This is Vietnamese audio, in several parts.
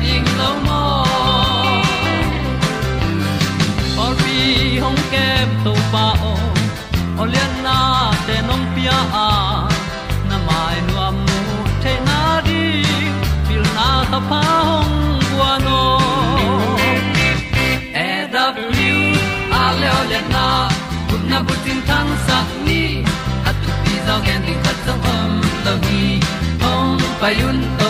pi ta ding or bi hong kem na te nông pia à. a na mai nu amu te na đi pil na ta pa hồng bua no e da blue a le na kun na bu tin tang sat ni hát tu pi zo gen di khat zo om lo gi hồng pai yun to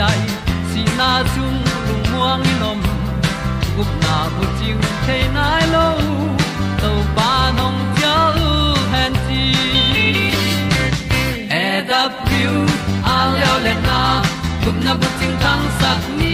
ai, si na chung lu muang ni nom. Gup na bu chiu the nai lo to pa nong pia u han ti e da piu a leo le na. Gup na bu chiu tang sat ni.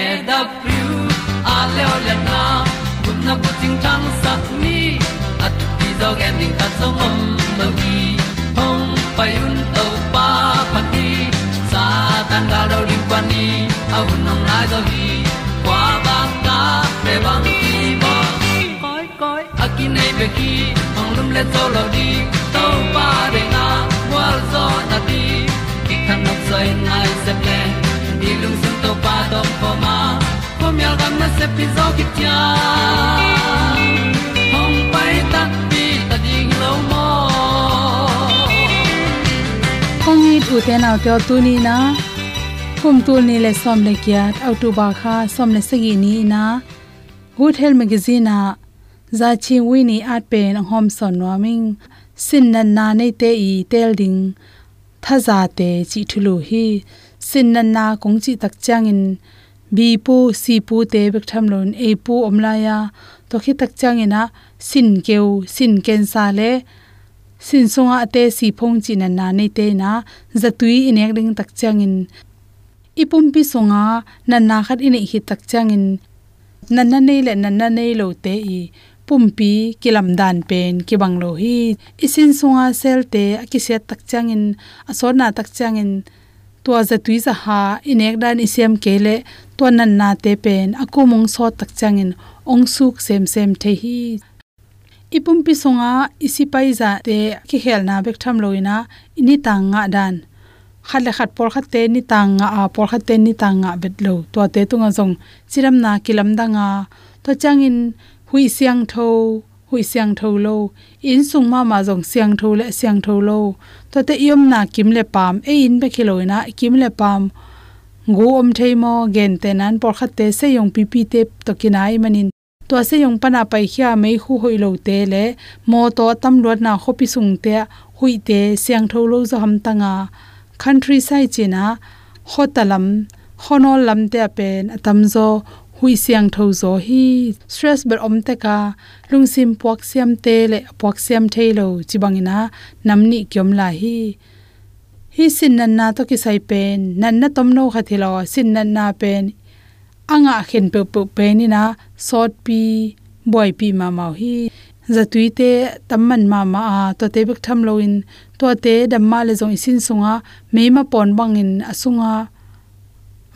e da thru a le le na kun na ko ting tang sat ni at ti dog ending ta song om lo gi hong pai un to pa pa ti sa tan ga do ri pa ni au nong lai do gi kwa ba ta pe bang ki bo koi koi akin nei be ki ong lum le zo lo di to pa de na wa zo na ti ki kan nok sai nai pa do po pom yal gam na se pi zo ki tia hom pai ta pi ta ding lo mo. Kong i u te na te tu ni na kum tu ni le som le kya au tu ba kha som le sagi ni na, good health magazine a za chi wi ni at pen hom son wa ming. Sin nan na nei te i tel ding, tha za te chi thulu hi. Sin nan na kong chi tak chang in bi pu si pu te bek tham lon e pu omla ya to khi tak chang ina sin keu sin ken sa le sin songa ate si phong chi na nei te na zatui inek ding tak chang in ipum pi songa na na khat ine hi tak chang in nan na nei le nan na nei lo te, i. Pumpi kilam dan pen ki bang lo hi isin songa sel, te akise tak chang in asona tak chang in tua za tui za ha, inek dan isem kele to nan na te pen akumong so tak changin, ong suk sem sem the hi. Ipum pi songa isi pai za te ki khel na bek tham loina, ini tang nga dan. Khat le khat por khat te ni tang nga a por khat te ni tang nga bet lo. To te tu nga jong chiram na kilam da nga to changin, hui siang tho hui siang tho lo in sung ma ma jong siang tho le siang tho lo to te yom na kim le pam. E in be khilo na, kim le pam. Ngu om thei mo, gen te nan por khat te se yong pi pi te to kinai manin to se yong pana pai khia mei khu hoi lo te le mo to tam lot na khopi sung te hui te siang tho lo zo ham tanga country side china hotalam honol lam te pen atam à zo hui siang tho zo hi. Stress ber om te ka lungsim puak siam te le puak siam thailo chibangina namni kyom la hi. Hi sin nan na to ki sai pen. Nan na tom no kha thilo sin nan na pen. Anga khen pe pe pen ina. Sot pi boy pi ma mau hi. Za tuite tamman ma ma a. To te bik tham lo in. To te dam ma le zong isin sunga. Me ma pon bang in asunga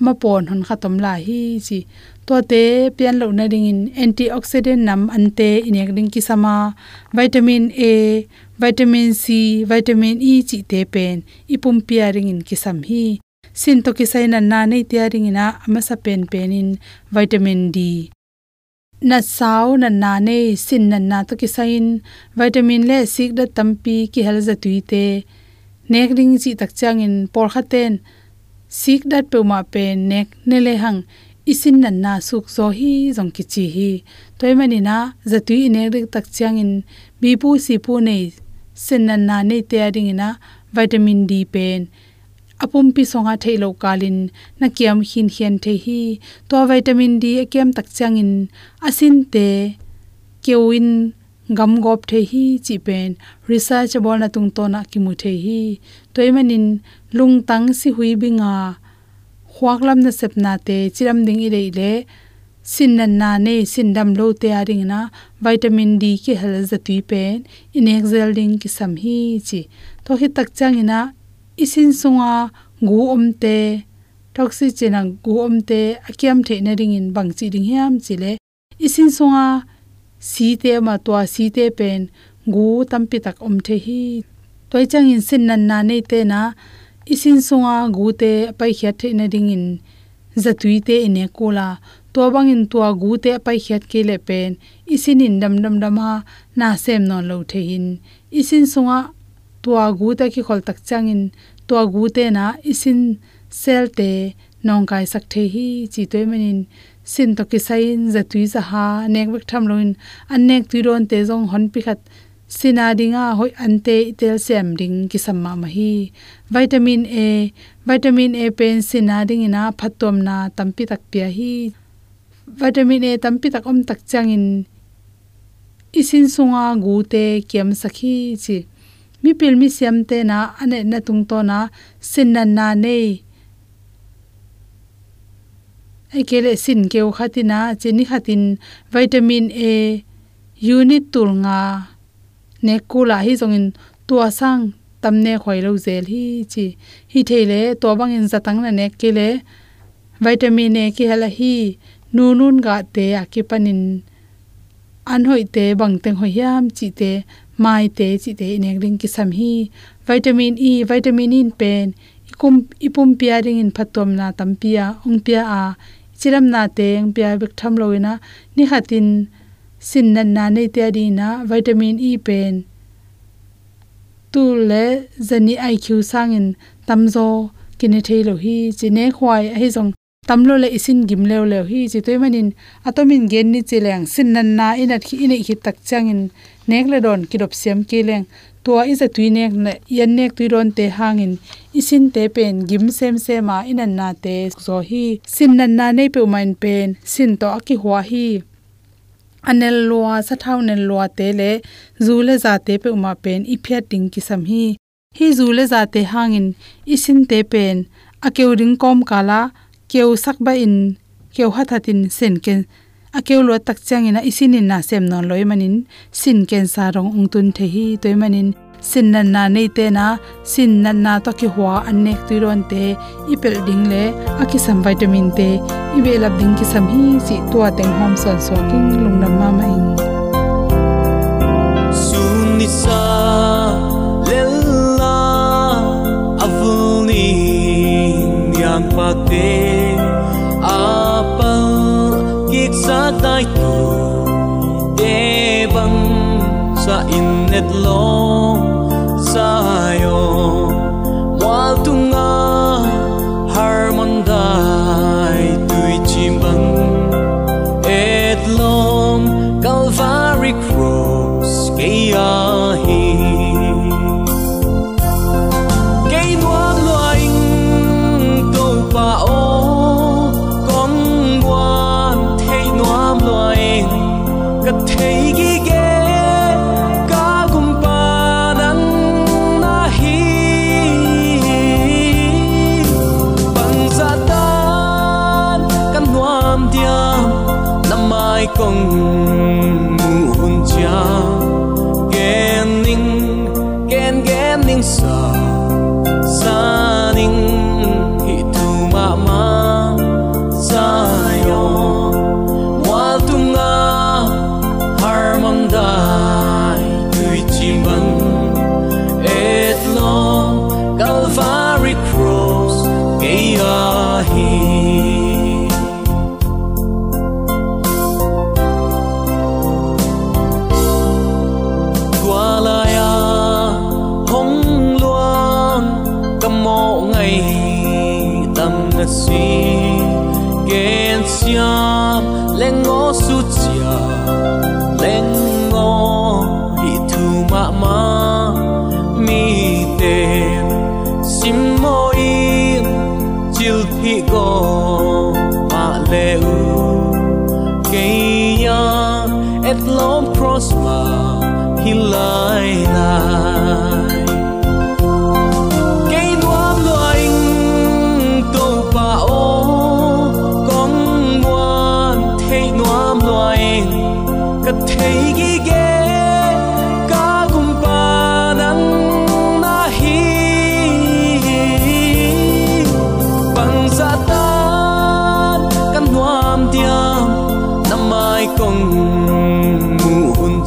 ma pon hon khatom la hi chi. To te pian lo na ding in antioxidant nam ante inek ding ki sama vitamin a, vitamin c, vitamin e chi te pen. Ipum pia ring in ki sam hi. Sin to ki sai na na nei tia ring ina ama sa pen pen in vitamin d. Na sao na na nei, sin na na to ki sain vitamin le sik da tampi ki hel za tuite nek ring chi tak chang in por khaten sik dat pe ma pe nek ne le hang. Isin nan na suk zo hi jong ki chi hi. Toy mani na zatui ine rik tak chang in. Bi pu si pu nei. Sin nan na nei te ading ina, vitamin d pen. Apum pi songa thailo kalin. Na kiam hin hian the hi. To vitamin d kem tak chang in. Asin te kewin gam gop the hi chi pen, research bol na tung to na ki mu the hi. Toy manin lung tang si hui binga khwaklam na sepna te, chiram ding i le le. Sin nan na ne, sin dam lo te aring na, vitamin d ki hel za tui pen, in exel ding ki sam hi chi. To hi tak chang ina isin sunga, gu om te toxi chena gu om te akiam the na ring in bang chi ding hiam chi le. Isin sunga si te ma to si te pen gu tampi tak om the hi. Toy chang in sin nan na nei te na, isin sunga gu te pai khia the na ding in zatui te ine kola to bang in to gu te pai khiat ke le pen. Isin in dam dam dam ha, na sem non lo the hin. Isin sunga to gu ta ki khol tak chang in to gu te na, isin sel te nong kai sak the hi, chi toy manin sin to ki sain zatui za ha nek bek tham loin an nek tu ron te jong hon pi khat sina dinga à hoi ante tel sem ding ki samma ma hi. Vitamin a. Vitamin a pen sina à ding ina à phatom na tampi tak pia hi. Vitamin a tampi tak om tak changin isin sunga gu te kem sakhi chi. Mi pil mi sem te na ane na tung to na sin na na nei ekele sin keu khatina, chini khatin vitamin a, unit tulnga ne kula hi zongin tua sang tamne khoi lo zel hi chi. Hi thele to bangin zatang na ne kele vitamin a ki hala hi nunun ga te akipanin anhoi panin te bang teng hoi yam chi te, mai te chi te nek ring ki sam hi. Vitamin e vitamin in pen, ikum, ipum pia ring in phatom na tampia ongpia a chiram na teng pia bek tham loina ni hatin sin nan na nei te di na vitamin e pen. Tu le zani iq sangin tamzo kine thailo hi. Chine khwai hi jong tamlo le isin gim leo leo hi. Chi toy manin atomin gen ni chileng sin nan na ina khi ina hi tak changin nek le don kidop siam ke leng tua is a tuinek na yan nek tuiron te hangin. Isin te pen, gim sem sema inan na te zo hi. Sin nan na nei pe main pen, sin to aki hwa hi. Anel lua sa thau nen lua te le zule za te pe uma pen, i phiat ding ki sam hi. Hi zule za te hangin, isin te pen. Akeu ring kom kala, keu sakba in, keu hathatin sen ken akeu lo tak changina isin in na sem non loi manin, sin ken sa rong ung tun the hi toy manin, sin nan na nei te na, sin nan na to ki hwa anek tu ron te, ipel ding le aki sam vitamin te, ibe lab ding ki sam hi si tua teng hom son so king lung nam ma ma ing sa tai tu de bang sa in net lo así que en mai công mu hun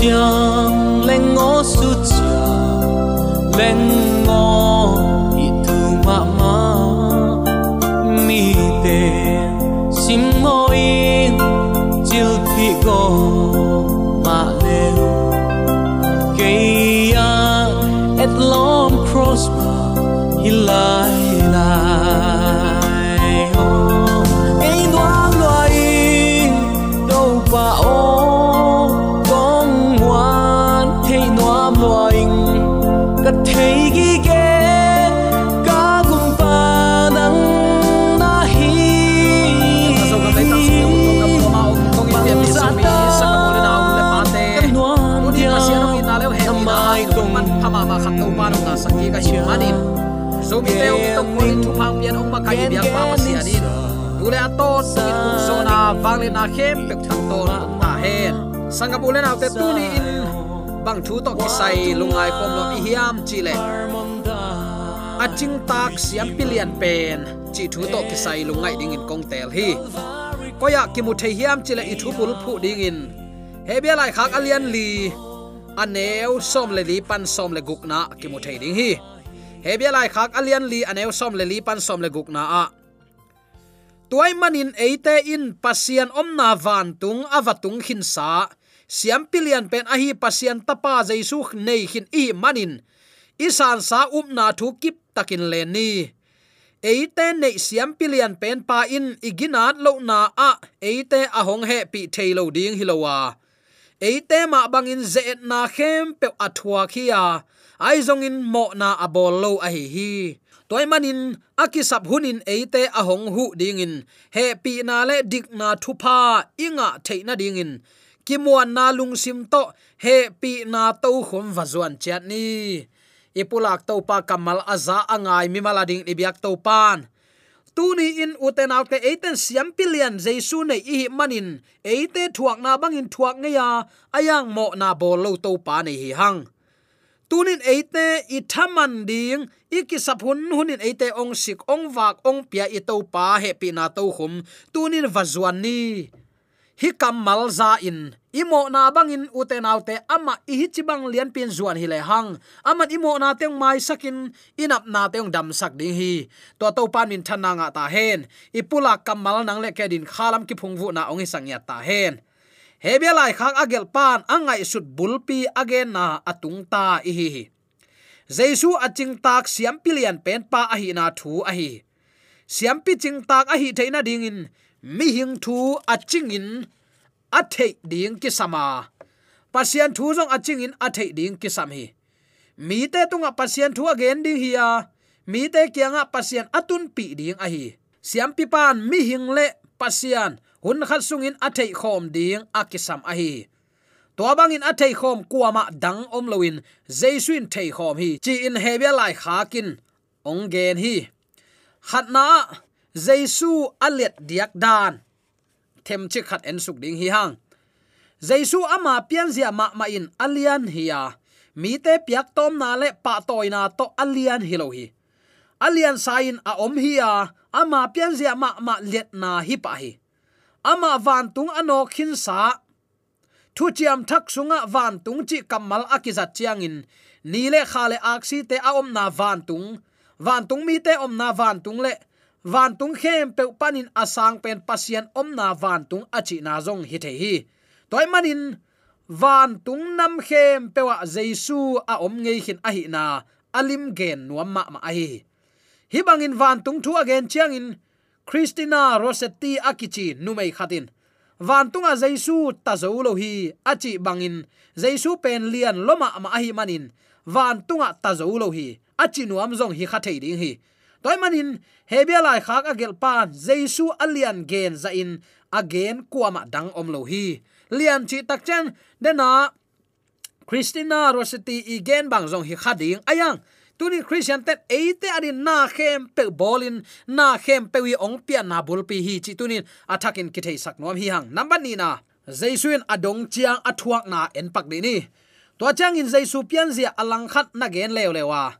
gen xiang lên ngó su chia ma ma khat to pa no na sa ki ka hi manin so mi te ong to ko in thu phang pian ong ma ka hi biak pa ma sia din tu le aton tu in kum so na wang le na khem pek thang to ta hen sanga bu le na te tu ni in bang thu to ki sai lungai kom lo i hiam chi le a ching tak siam pilian pen chi thu to ki sai lungai ding in kong tel hi koya ki mu thei hiam chile i thu bul phu ding in he bia lai khak alian li aneu som le li pan som le guk na ki mu thei ding hi. He bia lai khak alian li aneu som le li pan som le guk na a. Tuai manin eite in pasian omna van tung avatung hin sa. Siam pilian pen ahi pasian tapa jaisu nei hin i manin. Isan sa up na thu kip takin le ni. Eite nei siam pilian pen pa in iginat lo na a. Eite ahong he pi thailo ding hilowa eite ma bangin ze na khem pe athwa khia ai zong in mo na abol lo a hi hi. Toy manin akisap hunin eite ahong hu dingin he pi na le dik na thupa inga theina dingin kimuan na lung sim to, he pi na to khom vazuan chat ni. Ipulak to pa kamal aza angai mi malading ibyak to pan tuni in uten ke eiten siam pilian jesu nei i manin. Eite thuak na bangin thuak nge ya ayang mo na bol lo to pa nei hi hang. Tunin eite i thaman ding iki saphun hunin eite ong sik ong wak ong pia i to pa he pi na to khum tunin vazuan ni hi kamal za in. Imo na bangin uten te ama i hi chibang lian pin zuan hi le hang. Ama imo na teng mai sakin. Inap na teng dam sak ding hi. To to pan min than nga ta hen. Ipula kamal nang le kedin khalam ki phungwu na ong isangya ta hen. Hebia lai khak agel pan angai sut bulpi agen na atung ta i hi jesu aching tak siam pilian pen pa a hi na thu a hi. Siam pi ching tak a hi theina ding in mi hing thu aching in a thei ding ki sama pasian thu jong aching in a thei ding ki sam hi mi te tunga pasian thu again ding hi ya mi te kianga pasian atun pi ding a hi. Siam pi pan mi hing le pasian hun khat sungin a thei khom ding a ki sam a hi. To bangin a thei khom kuama dang om loin jaisuin thei khom hi. Chi in hebia lai khakin ong gen hi. Khatna jaisu alet diak dan them chi khat en suk ding hi hang jaisu ama pian zia ma ma in alian hiya mi te piak tom na le pa toy na to alian hi lo hi. Alian sain a om hiya ama pian zia ma ma let na hi pa hi. Ama van tung ano khin sa. Thu chiam thak sunga van tung chi kamal akizat chiang in. Ni le khale aksi te a om na van tung van tung mi te om na van tung le van tung khem pe panin asang pen pasian om na van tung achi na zong hi the hi. Toy manin van tung nam khem pe wa jesu a om ngei khin a hi na alim gen nuam ma ma a hi. Hi bangin van tung thu again chiang in christina rosetti akichi numei khatin van tunga jesu ta zo lo hi achi bangin jesu pen lian loma ma hi manin. Van tunga ta zo lo hi achi nuam zong hi khathei ding hi toy manin hebia lai khak agel pan jesu alian gen za in again kuama dang om lo hi. Lian chi tak chen dena christina Rosetti igen bang jong hi khading ayang tuni christian tet eite ari na khem pe bolin na khem pe wi ong pia na bul pi hi chi tunin athakin ki thei sak nom hi hang. Number ni na jaisuin adong chiang athuak na en pak ni ni. To chang in jaisu pian zia alang khat na gen lew lewa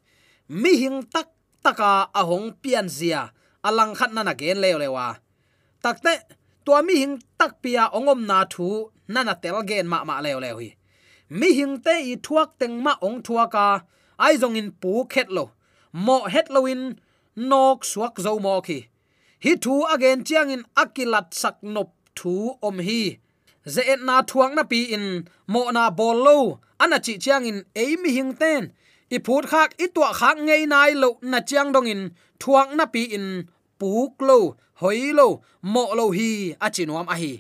mi hing tak taka ahong pian zia. Alang khat na na gen le lewa. Takte to mi hing tak pia ongom na thu na na tel gen ma ma le le hi mi hing te i thuak teng ma ong thuaka ai zong in pu khet lo. Mo het lo in nok suak zo mo ki. Hi thu again chiang in akilat sak nop thu om hi. Ze et na thuang na pi in mo na bol lo. Ana chi chiang in ei mi hing ten i phut khak, i tua khak ngei nai lo na chiang dong in thuang na pi in, puk lo, hoi lo, mo lo hi, a chinuam a hi.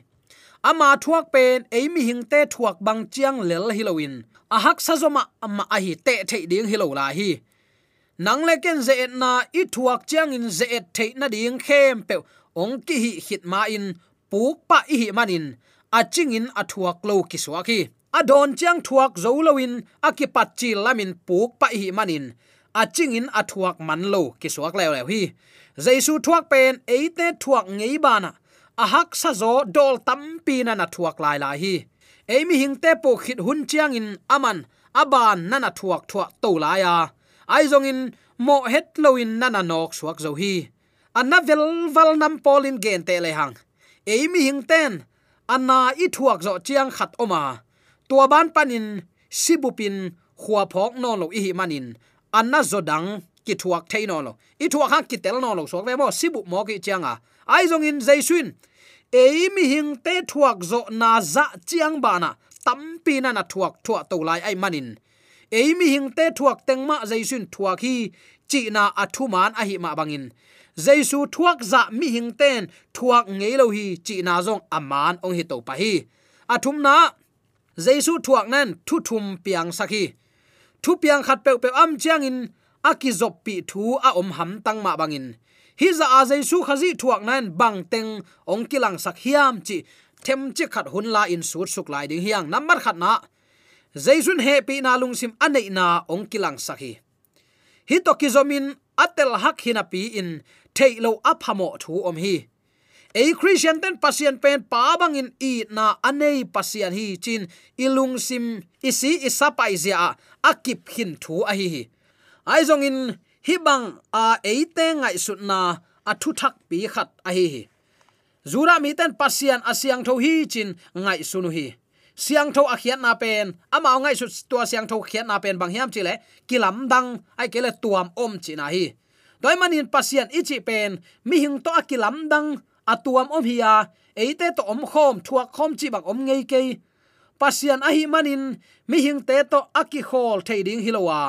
Ama thuak pen, ei mi hing te thuak bang chiang lel hilowin a hak sa zoma ama a hi, te thei ding hilo la hi. Nang le ken ze na, i thuak chiang in ze et thei na ding khem pe, ong ki hi hit ma in, puk pa i hi manin a ching in a thuak lo ki suak adon chiang thuak zo loin akipat chi lamin puk pa hi manin a ching in a thuak ki suak lew lew hi. Jaisu thuak pen eite thuak ngei bana ahak sa zo dol tampi na na thuak lai la hi. Emi hingte po khit hun chiang in aman aban nana thuak thuak to la ya ai zong in, mo het lo in nana nok suak zo hi. Anna vel val nam polin gen te le hang. Emi hingten anna i thuak zo chiang khat oma tua ban panin sibupin khua phok no lo i manin anna zodang ki thuak thei no lo i thuak ha ki tel no lo sok ve mo sibu mo ki changa ai zong in jaisun ei mi hing te thuak zo na za chiang bana. Tampi na na thuak thua to lai ai manin ei mi hing te thuak tengma jaisun thuak hi, chi na athuman a hi ma bangin. Jaisu thuak za mi hing ten thuak ngei lo hi, chi na zong aman ong hi to pa hi. Athum na jaisu thuak nan thu thum piang sakhi thu piang khat pe pe am chiang in akizop pi thu a om ham tang ma bangin hi za a zai khazi thuak nan bang teng ong kilang sak hiam chi, them chi khat hun la in sur suk lai ding hiang. Number khat na. Jaisun he pi na lung sim anei na ong kilang sakhi hi. To kizomin atel hak hinapi in thailo aphamo thu om hi a christian ten pasien pen pa bangin i na anei pasien hi chin ilung sim isi isapai zia akip hin thu a hi ai zong in hi bang a eite ngai sut na thu thak pi khat a hi zura mi ten pasian Asiang tho hi chin ngai sunu hi. Siang tho akhiat na pen ama ngai su tua siang tho khiat na pen bang hiam chile kilam dang ai kele tuam om china hi. Doi manin pasian ichi pen, mi hing to akilam dang atuam om hiya eite to om khom, thuak khom chi bak om ngei ke pasian ahi manin, mi hing te to aki khol thei hilowa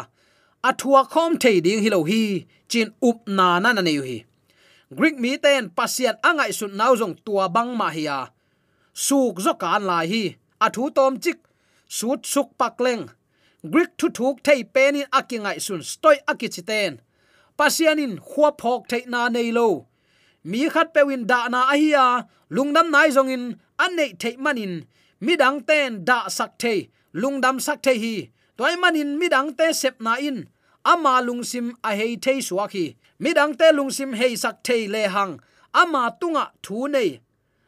athua khom thei hilo hi chin up na na na nei hi. Greek mi ten pasian angai sun nau jong tua bang ma hiya suk zo kan lai hi. Athu tom chik, sut suk pakleng greek thu thuk thei penin akingai sun stoi akichiten pasianin khwa phok thei na nei lo mi khat pewin da na ahia lungdam nai zongin anei thei manin midang ten da sak thei. Lungdam sak thei hi. Toy manin midang te sep na in. Ama lungsim a hei thei suaki midang te lungsim hei sak thei le hang. Ama tunga thu nei.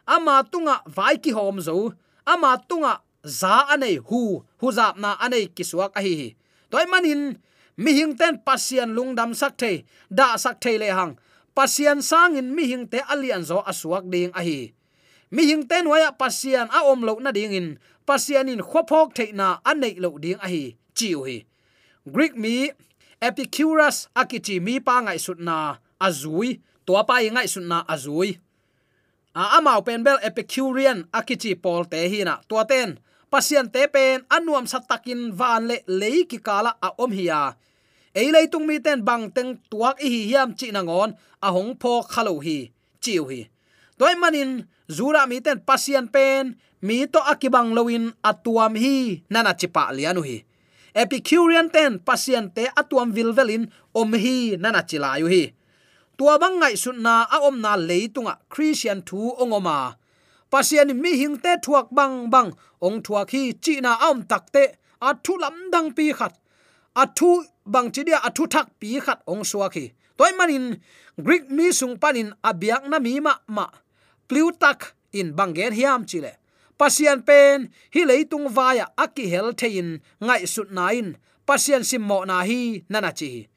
Ama tunga vai ki hom zo. Ama tunga za anei hu. Hu zap na anei kisuak a hi toy manin mi hing ten pasian lungdam sak thei. Da sak thei le hang pasian sangin mi hing te alian zo asuak ding ahi mi hing ten waya pasian a om lo na ding in. Pasian in khophok thei na anei lo ding ahi hi. Chiu hi. Greek mi, epicurus akichi mi pa ngai sut na azui to pa ngai sut na azui a amau pen bel epicurean akichi pol te hi na to ten. Pasian te pen anuam satakin van le leiki kala a om hiya ei lei tung mi ten bang teng tuak i hi hiam chi na ngon a hong pho khalo hi, chiu hi. Toy manin, zura mi ten pasian pen, mi to akibang loin atuam hi, nana chipa lianu hi. Epicurean ten pasian te atuam vilvelin, om hi, nana chilayu hi. Tua bang ngai sun na, a om na leitunga, christian thu ongoma. Pasian mi hing te thuak bang bang, ong thuak hi chi na om takte a thu lam dang pi khat. A thu bang chi dia athu thak pi khat ong suwa khi toy manin, greek mi sung panin abiak na mi ma ma. Plutak in bangen hiam chile. Pasian pen, hi leitung vaya aki hel thein ngai sut nain pasian sim mo na hi, nana chi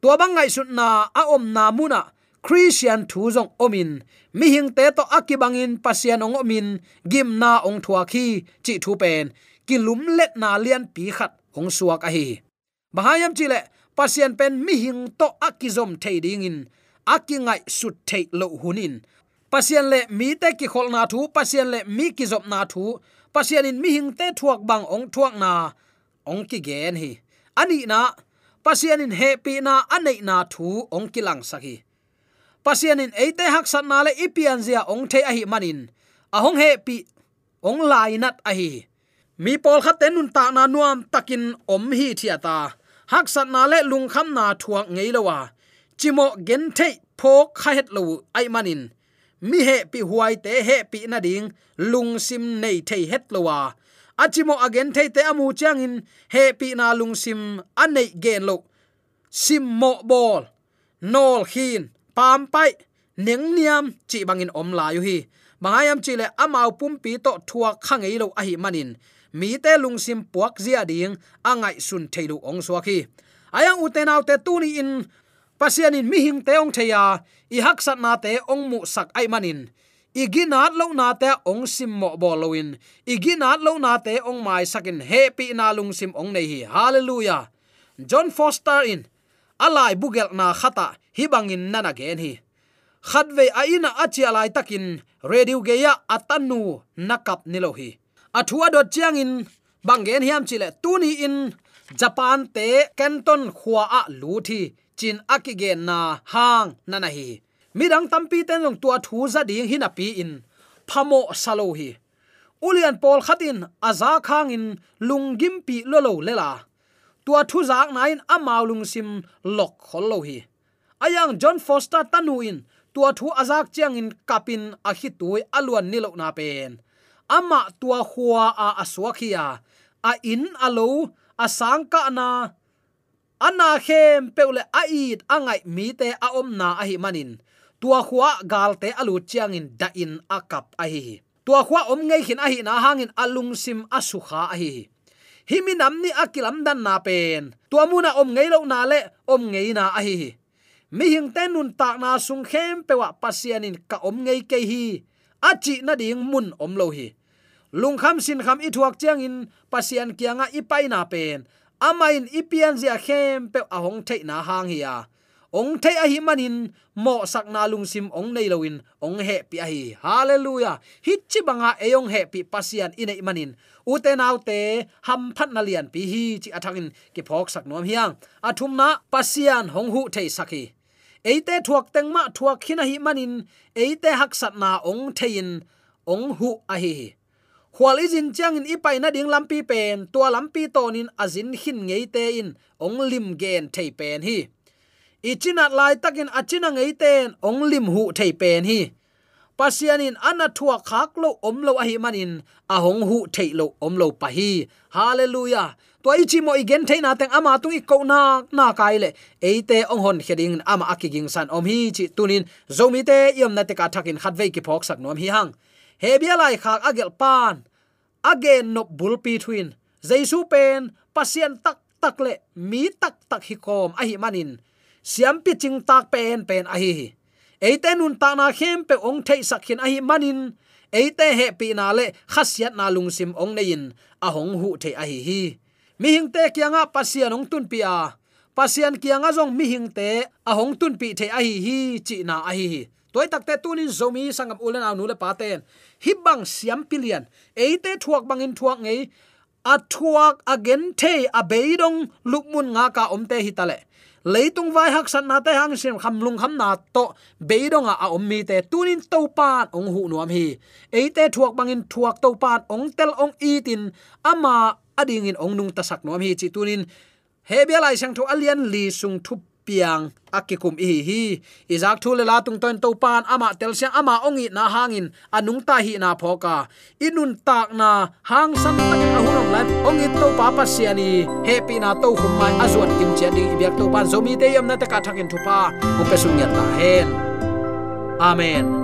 tua bang ngai sut na, a om na muna christian thu jong omin. Mi hing te to akibangin pasian ong omin. Gim na ong thua khi chi thu pen. Ki lum let na lian pi khat ong suak a hi bahayam chile pasien pen mi hing to akizom thei ding in, akingai sut thei lo hunin pasien le mi te ki khol na thu, pasien le mi ki zop na thu, pasien in mi hing te thuak bang ong thuak na, ong ki gen hi. Ani na, pasien in happy na anei na thu ong kilang saki pasien in eite hak sat na le ipian zia ong the a hi manin ahong happy, ong lai nat a hi. Mi pol khat ten nun ta na nuam takin om hi thiata hak sat na le lung kham na thuak ngei lowa chimo gen the pho kha het lo ai manin. Mi he pi huai te he pi na ding, lung sim nei thei het lowa achimo again thei te amu chang in, he pi na lung sim anei gen lo. Sim mo bol, nol hin, pam pai, neng niam, chi bangin om la yu hi. Bangayam chi le amau pum pi to thua khangei lo a hi manin mi te lung sim puak zia ding angai sun theilu ong so khi. Ayang utenaw te tuni in pasian in mi hing te ong theya i hak sat na te ong mu sak ai manin. Iginat lo na te ong sim mo bolowin iginat lo na te ong mai sakin happy na lung sim ong nei hi. Hallelujah. John foster in alai bugel na khata, hi bangin nana gen hi. Khatve a achi alai takin, radio geya atanu nakap nilo hi athua dot chiang in bangen hiam chile tuni in. Japan te canton khua a lu thi, chin akige na hang nana hi. Midang tampi ten long tua thu za ding hin api in. Phamo salo hi. Ulian pol khatin, aza khang in lungim pi lo lo lela tua thu zak nain amaulung sim lok khol lo hi. Ayang john foster tanuin tua thu azak chiang in kapin a hi tuai aluan ni na pen ama tua khua a aswakhia a in alo a sangka na ana. Khem peule a it angai mi te a om na a hi manin. Tua khua gal te alu chiang in da in akap a hi tua khua om ngei khin a hi na hangin alung sim asukha a hi himi nam ni akilam dan na pen. Tua muna om ngei lo na le om ngei na a hi mi hing ten nun tak na sung khem pewa pasianin ka om ngei ke hi achi na ding mun om lo hi. Lung kham sin kham i thuak chiang in pasian kianga ipai na pen. Amain ipian zia khem pe ahong thei na hang hi ya ong thei a hi manin, mo sak na lung sim ong nei loin ong he pi a hi. Hallelujah! Hit chi banga eyong he pi pasian inei manin. Ute naute ham phat na lian pi hi chi athangin ki phok sak nom hiang. Athum na pasian hong hu thei sakhi eite thuak tengma thuak khina hi manin, eite hak sat na ong thein, ong hu a hi. Khwal izin chang in ipai na ding lampi pen, tua lampi tonin azin hin ngei te in, ong lim gen thei pen hi. Ichinat lai takin achina ngei ten ong lim hu thei pen hi. Pasianin ana thua khak lo om lo a hi manin, a hong hu thei lo om lo pa hi. Hallelujah! To ichi mo igen thei na teng ama tu ko na na kai le. Eite ong hon heding ama akiging san om hi chi tunin. Zomi te yom na te ka thakin khat ki phok sak nom hi hang. He bia lai khak agel pan. Again no bulpi twin jaisu pen, pasien tak tak le. Mi tak tak hi kom a hi manin. Siam pi ching tak pen pen a hi eite nun ta na khem pe ong thei sakhin a hi manin. Eite he pi na le, khasiat na lungsim ong nein. A hong hu the a hi hi mi hing te kianga pasian ong tun pi a. Pasian kianga jong mi hing te a hong tun pi the a hi hi chi na a hi toy takte tunin zomi sangam ulen anu le paten hibang siam pilian. Eite thuak bangin thuak ngei, a thuak again the a beidong lukmun nga ka omte hitale. Leitung vai hak san na te hang sim kham lung kham na to, beidong a om mi te tunin to pan ong hu nuam hi. Eite thuak bangin thuak to pan ong tel ong itin, ama ading in ong nung tasak nuam hi chi tunin hebia lai sang tho alian li sung thup piang akikum hi hi. Izak thu le la tung ton to pan, ama tel sia ama ongi na hangin, anung ta hi na phoka inun tak na hang san ta a hunom lai ongi to pa pa sia ni. Happy na to khum mai azuat kim che ding ibyak to pan. Zomi te yam na ta ka thakin thupa pa. Mu sung ya ta hen. Amen.